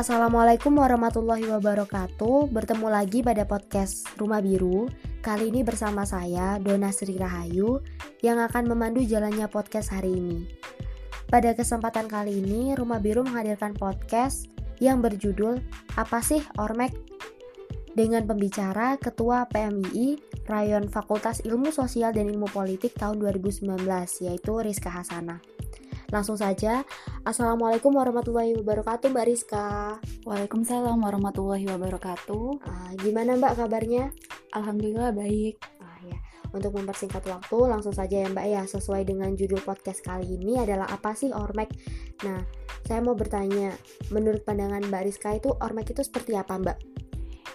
Assalamualaikum warahmatullahi wabarakatuh. Bertemu lagi pada podcast Rumah Biru. Kali ini bersama saya, Dona Sri Rahayu Yang akan memandu jalannya podcast hari ini. Pada kesempatan kali ini, Rumah Biru menghadirkan podcast Yang berjudul Apa sih Ormek? Dengan pembicara Ketua PMII Rayon Fakultas Ilmu Sosial dan Ilmu Politik tahun 2019 Yaitu Rizka Hasanah Langsung saja, Assalamualaikum warahmatullahi wabarakatuh Mbak Rizka Waalaikumsalam warahmatullahi wabarakatuh uh, Gimana Mbak kabarnya? Alhamdulillah baik uh, ya. Untuk mempersingkat waktu, langsung saja ya Mbak ya Sesuai dengan judul podcast kali ini adalah apa sih Ormek? Nah, saya mau bertanya Menurut pandangan Mbak Rizka itu Ormek itu seperti apa Mbak?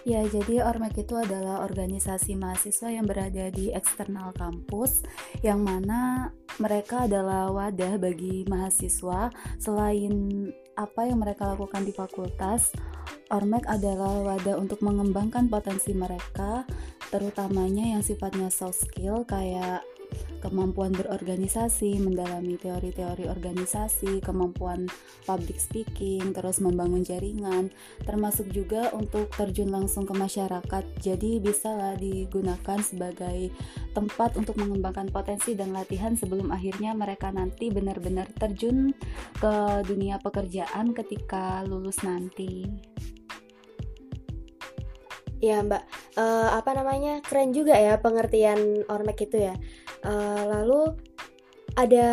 Ya, jadi Ormek itu adalah organisasi mahasiswa yang berada di eksternal kampus yang mana mereka adalah wadah bagi mahasiswa selain apa yang mereka lakukan di fakultas. Ormek adalah wadah untuk mengembangkan potensi mereka, terutamanya yang sifatnya soft skill kayak kemampuan berorganisasi, mendalami teori-teori organisasi, kemampuan public speaking, terus membangun jaringan, termasuk juga untuk terjun langsung ke masyarakat. Jadi bisalah digunakan sebagai tempat untuk mengembangkan potensi dan latihan sebelum akhirnya mereka nanti benar-benar terjun ke dunia pekerjaan ketika lulus nanti. Ya Mbak, uh, apa namanya keren juga ya pengertian ormek itu ya. Uh, lalu ada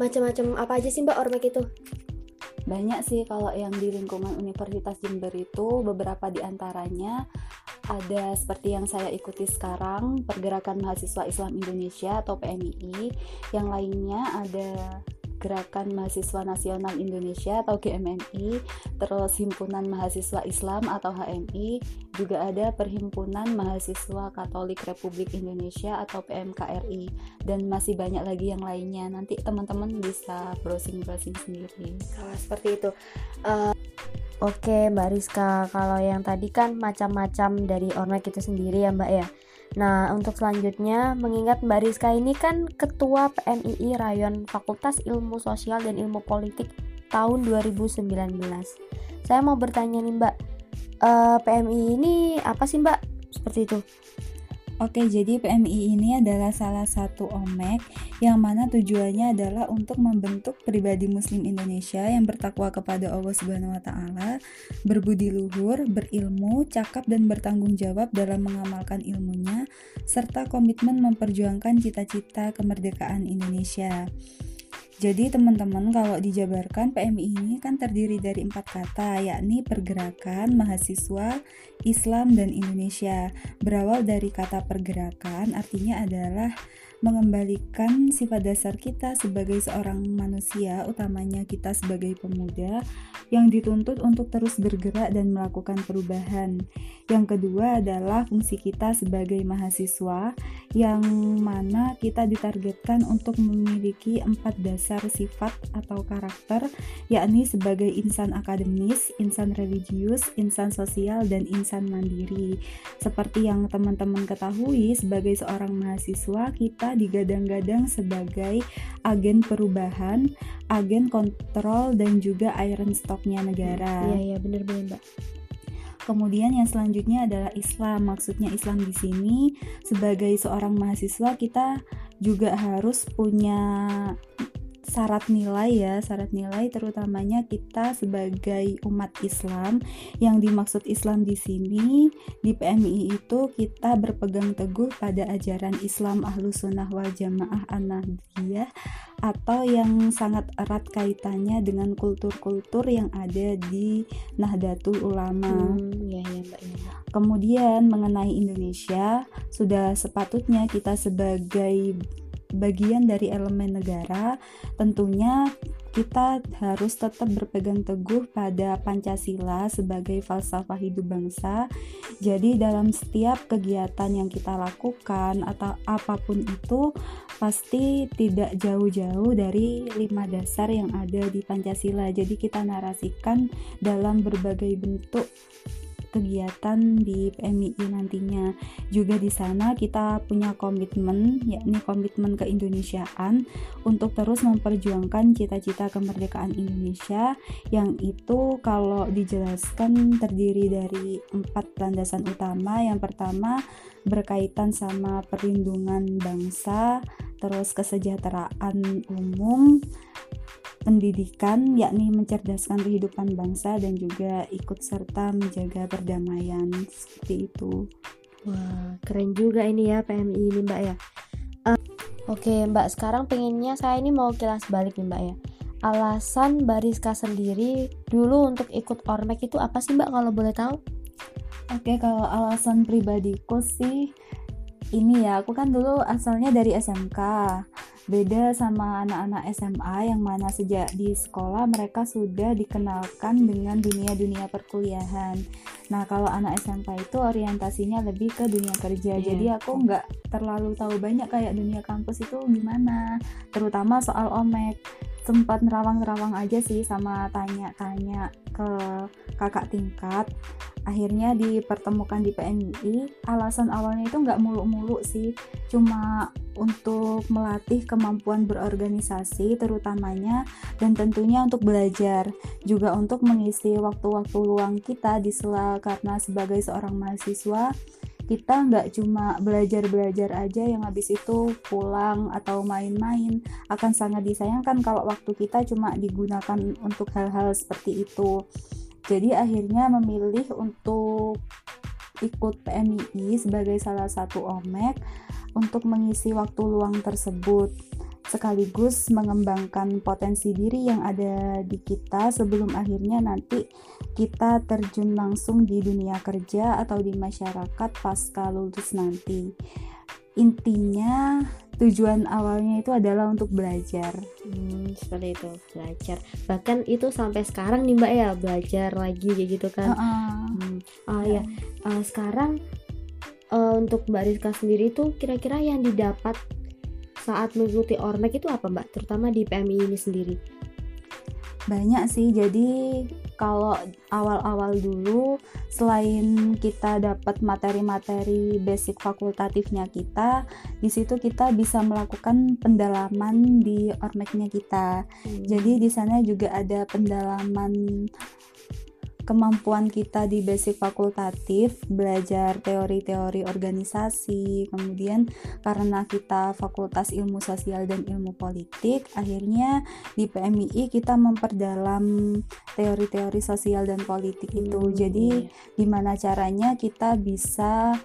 macam-macam apa aja sih Mbak ormek itu? Banyak sih kalau yang di lingkungan Universitas Jember itu beberapa di antaranya ada seperti yang saya ikuti sekarang Pergerakan Mahasiswa Islam Indonesia atau PMII. Yang lainnya ada Gerakan Mahasiswa Nasional Indonesia atau GMNI, terus Himpunan Mahasiswa Islam atau HMI, juga ada Perhimpunan Mahasiswa Katolik Republik Indonesia atau PMKRI, dan masih banyak lagi yang lainnya. Nanti teman-teman bisa browsing-browsing sendiri. Kalau seperti itu. Uh, Oke Mbak Rizka, kalau yang tadi kan macam-macam dari Ormek itu sendiri ya Mbak ya. Nah, untuk selanjutnya, mengingat Mbak Rizka ini kan Ketua PMII Rayon Fakultas Ilmu Sosial dan Ilmu Politik tahun 2019. Saya mau bertanya nih Mbak, uh, eh, PMII ini apa sih Mbak? Seperti itu. Oke, jadi PMI ini adalah salah satu OMEK yang mana tujuannya adalah untuk membentuk pribadi muslim Indonesia yang bertakwa kepada Allah Subhanahu wa taala, berbudi luhur, berilmu, cakap dan bertanggung jawab dalam mengamalkan ilmunya serta komitmen memperjuangkan cita-cita kemerdekaan Indonesia. Jadi teman-teman kalau dijabarkan PMI ini kan terdiri dari empat kata yakni pergerakan, mahasiswa, Islam, dan Indonesia. Berawal dari kata pergerakan artinya adalah mengembalikan sifat dasar kita sebagai seorang manusia, utamanya kita sebagai pemuda, yang dituntut untuk terus bergerak dan melakukan perubahan. Yang kedua adalah fungsi kita sebagai mahasiswa, yang mana kita ditargetkan untuk memiliki empat dasar sifat atau karakter, yakni sebagai insan akademis, insan religius, insan sosial, dan insan mandiri. Seperti yang teman-teman ketahui, sebagai seorang mahasiswa, kita digadang-gadang sebagai agen perubahan, agen kontrol dan juga iron stocknya negara. Iya iya benar-benar mbak. Kemudian yang selanjutnya adalah Islam. Maksudnya Islam di sini sebagai seorang mahasiswa kita juga harus punya syarat nilai ya, syarat nilai terutamanya kita sebagai umat Islam yang dimaksud Islam di sini di PMI itu kita berpegang teguh pada ajaran Islam Ahlus Sunnah wal Jamaah An-Nahdiyah atau yang sangat erat kaitannya dengan kultur-kultur yang ada di Nahdlatul Ulama. Hmm, ya, ya, Mbak, ya. Kemudian mengenai Indonesia, sudah sepatutnya kita sebagai bagian dari elemen negara, tentunya kita harus tetap berpegang teguh pada Pancasila sebagai falsafah hidup bangsa. Jadi dalam setiap kegiatan yang kita lakukan atau apa pun itu pasti tidak jauh-jauh dari lima dasar yang ada di Pancasila. Jadi kita narasikan dalam berbagai bentuk kegiatan di PMII nantinya. Juga di sana kita punya komitmen, yakni komitmen keindonesiaan untuk terus memperjuangkan cita-cita kemerdekaan Indonesia yang itu kalau dijelaskan terdiri dari empat landasan utama. Yang pertama berkaitan sama perlindungan bangsa, terus kesejahteraan umum, pendidikan yakni mencerdaskan kehidupan bangsa dan juga ikut serta menjaga perdamaian seperti itu. Wah, keren juga ini ya PMI ini Mbak ya. Uh, Oke okay, Mbak, sekarang pengennya saya ini mau kilas balik nih Mbak ya. Alasan Bariska sendiri dulu untuk ikut Ormek itu apa sih Mbak kalau boleh tahu? Oke, okay, kalau alasan pribadiku sih ini ya, aku kan dulu asalnya dari SMK Beda sama anak-anak SMA yang mana sejak di sekolah mereka sudah dikenalkan dengan dunia-dunia perkuliahan. Nah, kalau anak SMP itu orientasinya lebih ke dunia kerja. Yeah. Jadi aku nggak terlalu tahu banyak kayak dunia kampus itu gimana, terutama soal omek. Sempat nerawang-nerawang aja sih sama tanya-tanya ke kakak tingkat. Akhirnya dipertemukan di PMI alasan awalnya itu nggak muluk-muluk sih. Cuma untuk melatih kemampuan berorganisasi terutamanya dan tentunya untuk belajar. Juga untuk mengisi waktu-waktu luang kita di sela karena sebagai seorang mahasiswa kita nggak cuma belajar-belajar aja yang habis itu pulang atau main-main akan sangat disayangkan kalau waktu kita cuma digunakan untuk hal-hal seperti itu. Jadi akhirnya memilih untuk ikut PMII sebagai salah satu OMEK untuk mengisi waktu luang tersebut sekaligus mengembangkan potensi diri yang ada di kita sebelum akhirnya nanti kita terjun langsung di dunia kerja atau di masyarakat pasca lulus nanti. Intinya tujuan awalnya itu adalah untuk belajar. Hmm, seperti itu belajar. Bahkan itu sampai sekarang nih mbak ya belajar lagi kayak gitu kan. Uh -uh. Hmm. Oh ya, uh, sekarang uh, untuk mbak Rizka sendiri itu kira-kira yang didapat saat mengikuti ormek itu apa mbak? Terutama di PMI ini sendiri. Banyak sih. Jadi kalau awal-awal dulu selain kita dapat materi-materi basic fakultatifnya kita di situ kita bisa melakukan pendalaman di ormeknya kita hmm. jadi di sana juga ada pendalaman kemampuan kita di basic fakultatif belajar teori-teori organisasi kemudian karena kita fakultas ilmu sosial dan ilmu politik akhirnya di PMII kita memperdalam teori-teori sosial dan politik itu hmm. jadi gimana caranya kita bisa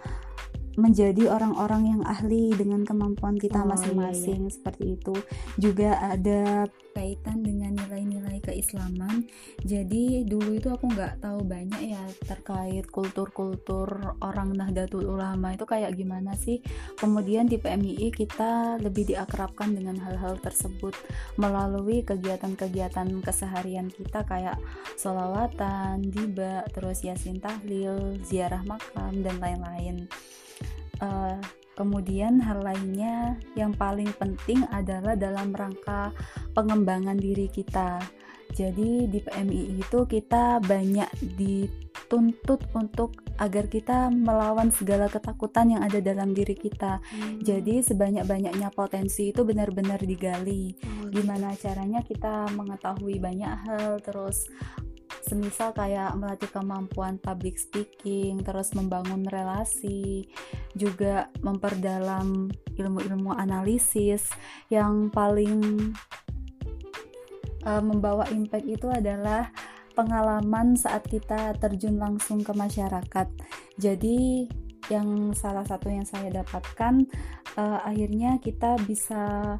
menjadi orang-orang yang ahli dengan kemampuan kita oh, masing-masing oh, iya, iya. seperti itu. Juga ada kaitan dengan nilai-nilai keislaman. Jadi dulu itu aku nggak tahu banyak ya terkait kultur-kultur orang Nahdlatul Ulama itu kayak gimana sih. Kemudian di PMII kita lebih diakrabkan dengan hal-hal tersebut melalui kegiatan-kegiatan keseharian kita kayak solawatan, diba, terus yasin tahlil, ziarah makam dan lain-lain uh, kemudian hal lainnya yang paling penting adalah dalam rangka pengembangan diri kita jadi di PMI itu kita banyak dituntut untuk agar kita melawan segala ketakutan yang ada dalam diri kita. Hmm. Jadi sebanyak-banyaknya potensi itu benar-benar digali. Oh, Gimana caranya kita mengetahui banyak hal terus semisal kayak melatih kemampuan public speaking, terus membangun relasi, juga memperdalam ilmu-ilmu analisis yang paling uh, membawa impact itu adalah pengalaman saat kita terjun langsung ke masyarakat. Jadi yang salah satu yang saya dapatkan uh, akhirnya kita bisa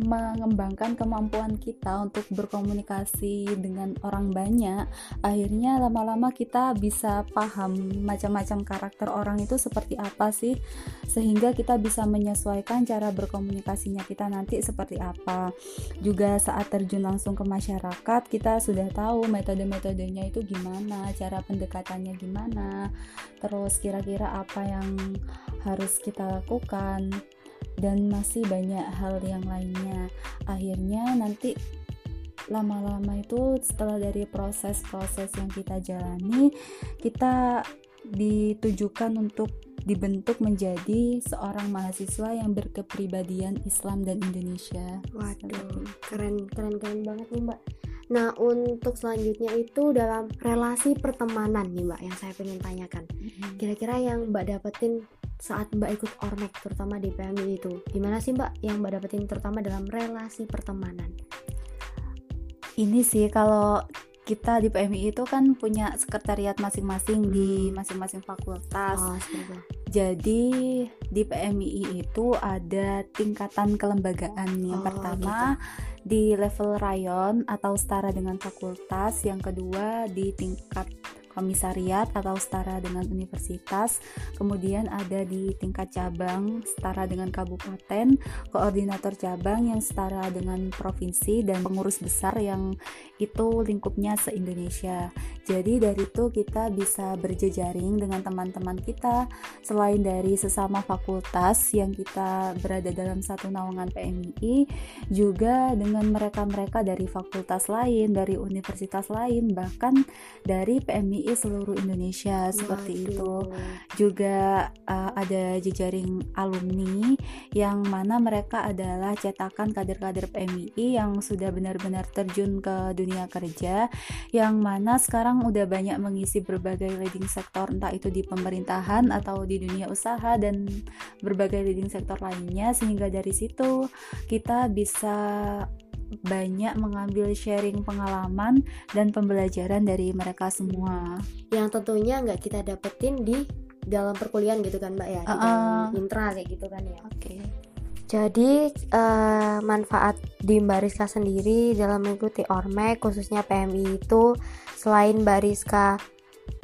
mengembangkan kemampuan kita untuk berkomunikasi dengan orang banyak, akhirnya lama-lama kita bisa paham macam-macam karakter orang itu seperti apa sih, sehingga kita bisa menyesuaikan cara berkomunikasinya kita nanti seperti apa. Juga saat terjun langsung ke masyarakat, kita sudah tahu metode-metodenya itu gimana, cara pendekatannya gimana, terus kira-kira apa yang harus kita lakukan dan masih banyak hal yang lainnya akhirnya nanti lama-lama itu setelah dari proses-proses yang kita jalani kita ditujukan untuk dibentuk menjadi seorang mahasiswa yang berkepribadian Islam dan Indonesia. Waduh, keren keren keren banget nih Mbak. Nah untuk selanjutnya itu dalam relasi pertemanan nih Mbak yang saya pengen tanyakan. Kira-kira yang Mbak dapetin saat Mbak ikut Ormek terutama di PMI itu gimana sih Mbak yang Mbak dapetin terutama dalam relasi pertemanan? Ini sih kalau kita di PMI itu kan punya sekretariat masing-masing di hmm. masing-masing fakultas. Oh, Jadi di PMI itu ada tingkatan kelembagaan. Yang oh, pertama gitu. di level rayon atau setara dengan fakultas, yang kedua di tingkat komisariat atau setara dengan universitas, kemudian ada di tingkat cabang setara dengan kabupaten, koordinator cabang yang setara dengan provinsi dan pengurus besar yang itu lingkupnya se-Indonesia. Jadi dari itu kita bisa berjejaring dengan teman-teman kita selain dari sesama fakultas yang kita berada dalam satu naungan PMI juga dengan mereka-mereka dari fakultas lain, dari universitas lain, bahkan dari PMI seluruh Indonesia Waduh. seperti itu. Juga uh, ada jejaring alumni yang mana mereka adalah cetakan kader-kader PMI yang sudah benar-benar terjun ke dunia kerja yang mana sekarang sekarang udah banyak mengisi berbagai leading sektor entah itu di pemerintahan atau di dunia usaha dan berbagai leading sektor lainnya sehingga dari situ kita bisa banyak mengambil sharing pengalaman dan pembelajaran dari mereka semua. Yang tentunya nggak kita dapetin di dalam perkuliahan gitu kan mbak ya? Di uh, intra kayak gitu kan ya? Oke. Okay. Jadi uh, manfaat di Mbak Rizka sendiri dalam mengikuti Ormek khususnya PMI itu selain Mbak Rizka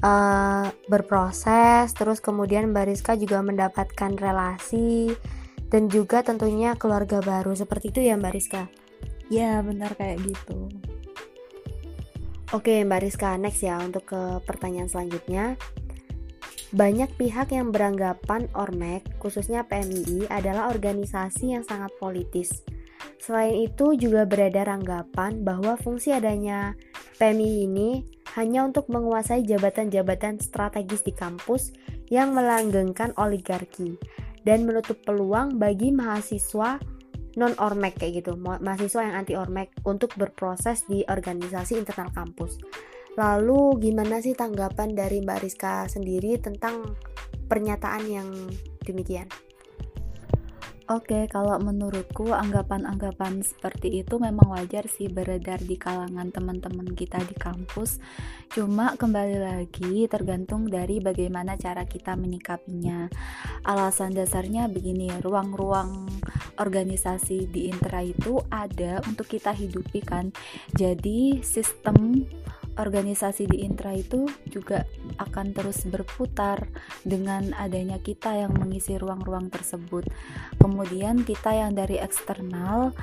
uh, berproses, terus kemudian Mbak Rizka juga mendapatkan relasi dan juga tentunya keluarga baru. Seperti itu ya Mbak Rizka. Ya benar kayak gitu. Oke Mbak Rizka next ya untuk ke pertanyaan selanjutnya. Banyak pihak yang beranggapan Ormek, khususnya PMI, adalah organisasi yang sangat politis. Selain itu juga beredar anggapan bahwa fungsi adanya PMI ini hanya untuk menguasai jabatan-jabatan strategis di kampus yang melanggengkan oligarki dan menutup peluang bagi mahasiswa non ormek kayak gitu mahasiswa yang anti ormek untuk berproses di organisasi internal kampus Lalu gimana sih tanggapan dari Mbak Rizka sendiri tentang pernyataan yang demikian? Oke, kalau menurutku anggapan-anggapan seperti itu memang wajar sih beredar di kalangan teman-teman kita di kampus. Cuma kembali lagi tergantung dari bagaimana cara kita menyikapinya. Alasan dasarnya begini, ruang-ruang organisasi di Intra itu ada untuk kita hidupi kan. Jadi sistem organisasi di intra itu juga akan terus berputar dengan adanya kita yang mengisi ruang-ruang tersebut. Kemudian kita yang dari eksternal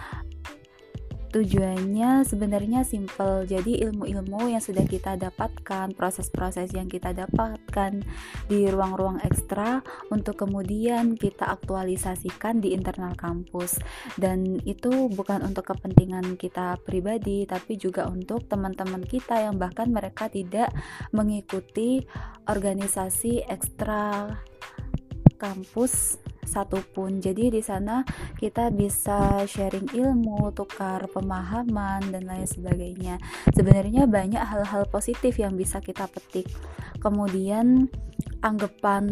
tujuannya sebenarnya simple. Jadi ilmu-ilmu yang sudah kita dapatkan proses-proses yang kita dapatkan di ruang-ruang ekstra untuk kemudian kita aktualisasikan di internal kampus. Dan itu bukan untuk kepentingan kita pribadi tapi juga untuk teman-teman kita yang bahkan mereka tidak mengikuti organisasi ekstra kampus satupun. Jadi di sana kita bisa sharing ilmu, tukar pemahaman dan lain sebagainya. Sebenarnya banyak hal-hal positif yang bisa kita petik. Kemudian anggapan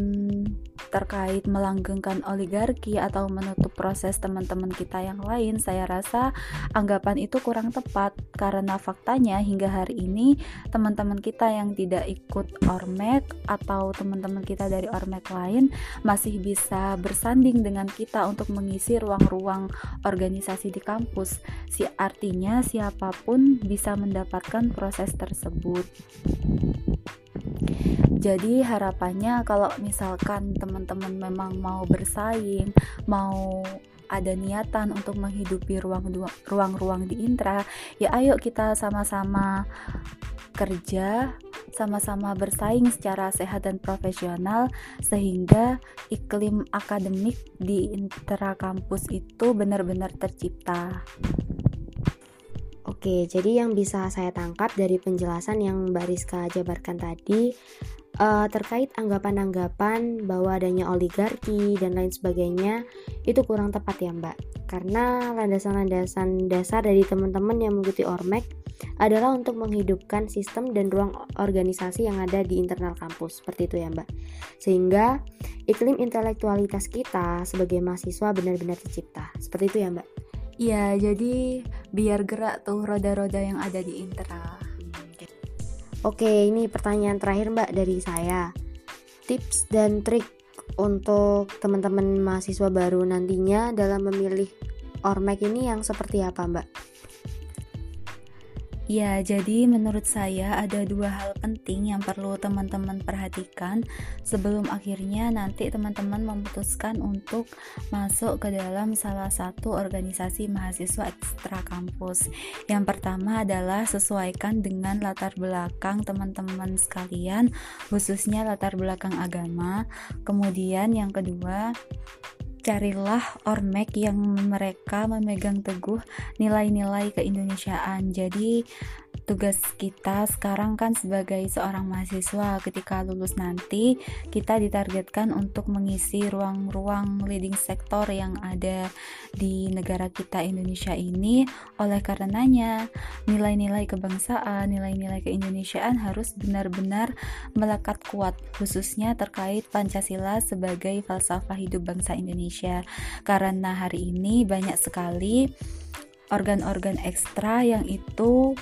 terkait melanggengkan oligarki atau menutup proses teman-teman kita yang lain, saya rasa anggapan itu kurang tepat karena faktanya hingga hari ini teman-teman kita yang tidak ikut Ormek atau teman-teman kita dari Ormek lain masih bisa bersanding dengan kita untuk mengisi ruang-ruang organisasi di kampus. Si artinya siapa pun bisa mendapatkan proses tersebut. Jadi harapannya kalau misalkan teman-teman memang mau bersaing, mau ada niatan untuk menghidupi ruang-ruang di intra, ya ayo kita sama-sama kerja, sama-sama bersaing secara sehat dan profesional sehingga iklim akademik di intra kampus itu benar-benar tercipta. Oke, jadi yang bisa saya tangkap dari penjelasan yang Mbak Rizka jabarkan tadi uh, terkait anggapan-anggapan bahwa adanya oligarki dan lain sebagainya itu kurang tepat ya Mbak. Karena landasan-landasan dasar dari teman-teman yang mengikuti Ormek adalah untuk menghidupkan sistem dan ruang organisasi yang ada di internal kampus. Seperti itu ya Mbak. Sehingga iklim intelektualitas kita sebagai mahasiswa benar-benar tercipta. Seperti itu ya Mbak. Iya, jadi biar gerak tuh roda-roda yang ada di internal. Oke, ini pertanyaan terakhir Mbak dari saya. Tips dan trik untuk teman-teman mahasiswa baru nantinya dalam memilih Ormek ini yang seperti apa Mbak? Ya, jadi menurut saya ada dua hal penting yang perlu teman-teman perhatikan sebelum akhirnya nanti teman-teman memutuskan untuk masuk ke dalam salah satu organisasi mahasiswa ekstra kampus. Yang pertama adalah sesuaikan dengan latar belakang teman-teman sekalian, khususnya latar belakang agama. Kemudian yang kedua, carilah ormek yang mereka memegang teguh nilai-nilai keindonesiaan. Jadi tugas kita sekarang kan sebagai seorang mahasiswa. Ketika lulus nanti kita ditargetkan untuk mengisi ruang-ruang leading sektor yang ada di negara kita Indonesia ini. Oleh karenanya nilai-nilai kebangsaan, nilai-nilai keindonesiaan harus benar-benar melekat kuat khususnya terkait Pancasila sebagai falsafah hidup bangsa Indonesia. Karena hari ini banyak sekali organ-organ ekstra yang itu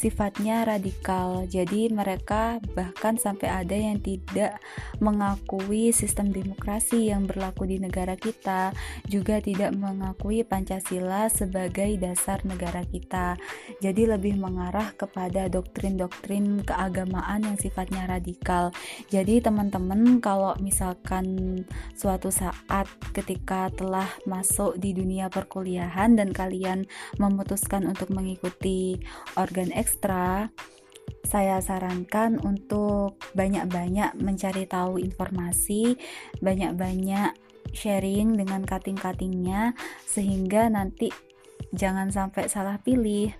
sifatnya radikal. Jadi mereka bahkan sampai ada yang tidak mengakui sistem demokrasi yang berlaku di negara kita, juga tidak mengakui Pancasila sebagai dasar negara kita. Jadi lebih mengarah kepada doktrin-doktrin keagamaan yang sifatnya radikal. Jadi teman-teman kalau misalkan suatu saat ketika telah masuk di dunia perkuliahan dan kalian memutuskan untuk mengikuti organ X ekstra, saya sarankan untuk banyak-banyak mencari tahu informasi, banyak-banyak sharing dengan kating-katingnya, sehingga nanti jangan sampai salah pilih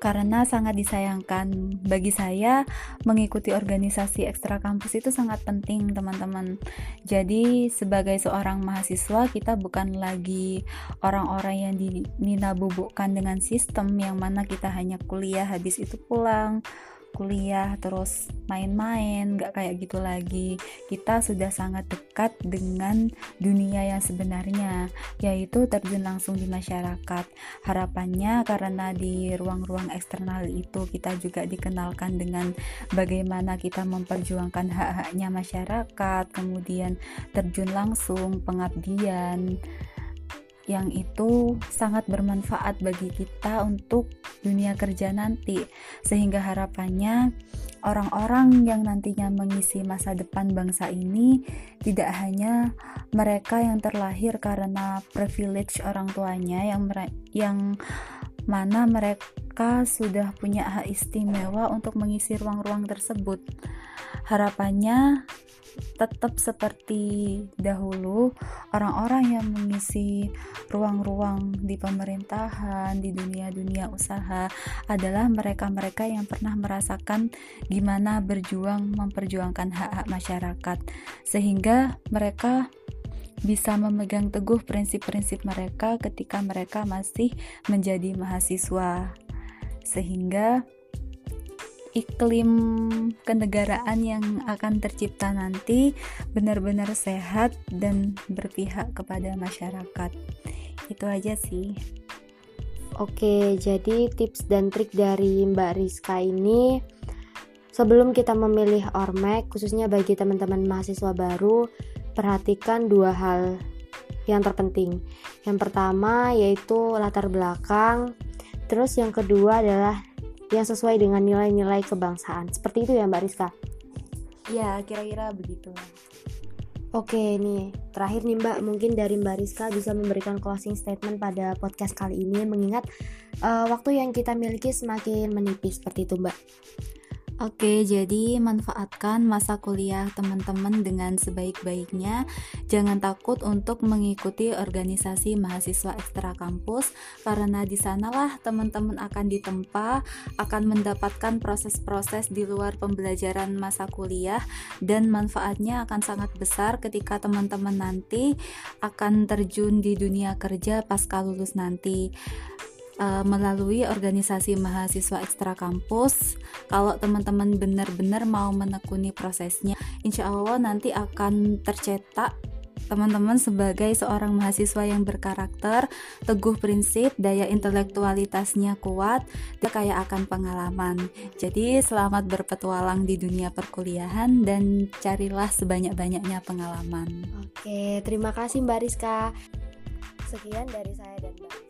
karena sangat disayangkan. Bagi saya mengikuti organisasi ekstra kampus itu sangat penting teman-teman. Jadi sebagai seorang mahasiswa kita bukan lagi orang-orang yang dinabubukkan dengan sistem yang mana kita hanya kuliah habis itu pulang kuliah terus main-main nggak kayak gitu lagi. Kita sudah sangat dekat dengan dunia yang sebenarnya yaitu terjun langsung di masyarakat. Harapannya karena di ruang-ruang eksternal itu kita juga dikenalkan dengan bagaimana kita memperjuangkan hak-haknya masyarakat kemudian terjun langsung pengabdian yang itu sangat bermanfaat bagi kita untuk dunia kerja nanti. Sehingga harapannya orang-orang yang nantinya mengisi masa depan bangsa ini tidak hanya mereka yang terlahir karena privilege orang tuanya yang yang mana mereka sudah punya hak istimewa untuk mengisi ruang-ruang tersebut. Harapannya tetap seperti dahulu orang-orang yang mengisi ruang-ruang di pemerintahan, di dunia-dunia usaha adalah mereka-mereka yang pernah merasakan gimana berjuang memperjuangkan hak-hak masyarakat sehingga mereka bisa memegang teguh prinsip-prinsip mereka ketika mereka masih menjadi mahasiswa sehingga iklim kenegaraan yang akan tercipta nanti benar-benar sehat dan berpihak kepada masyarakat. Itu aja sih. Oke, jadi tips dan trik dari Mbak Rizka ini sebelum kita memilih Ormek, khususnya bagi teman-teman mahasiswa baru, perhatikan dua hal yang terpenting. Yang pertama yaitu latar belakang, terus yang kedua adalah yang sesuai dengan nilai-nilai kebangsaan. Seperti itu ya Mbak Rizka? Ya, kira-kira begitu. Oke nih, terakhir nih Mbak, mungkin dari Mbak Rizka bisa memberikan closing statement pada podcast kali ini mengingat uh, waktu yang kita miliki semakin menipis seperti itu Mbak. Oke, jadi manfaatkan masa kuliah teman-teman dengan sebaik-baiknya. Jangan takut untuk mengikuti organisasi mahasiswa ekstra kampus karena di sanalah teman-teman akan ditempa, akan mendapatkan proses-proses di luar pembelajaran masa kuliah dan manfaatnya akan sangat besar ketika teman-teman nanti akan terjun di dunia kerja pasca lulus nanti uh, melalui organisasi mahasiswa ekstra kampus. Kalau teman-teman benar-benar mau menekuni prosesnya, insya Allah nanti akan tercetak teman-teman sebagai seorang mahasiswa yang berkarakter, teguh prinsip, daya intelektualitasnya kuat, dia kaya akan pengalaman. Jadi selamat berpetualang di dunia perkuliahan dan carilah sebanyak-banyaknya pengalaman. Oke, terima kasih Mbak Rizka. Sekian dari saya dan Mbak.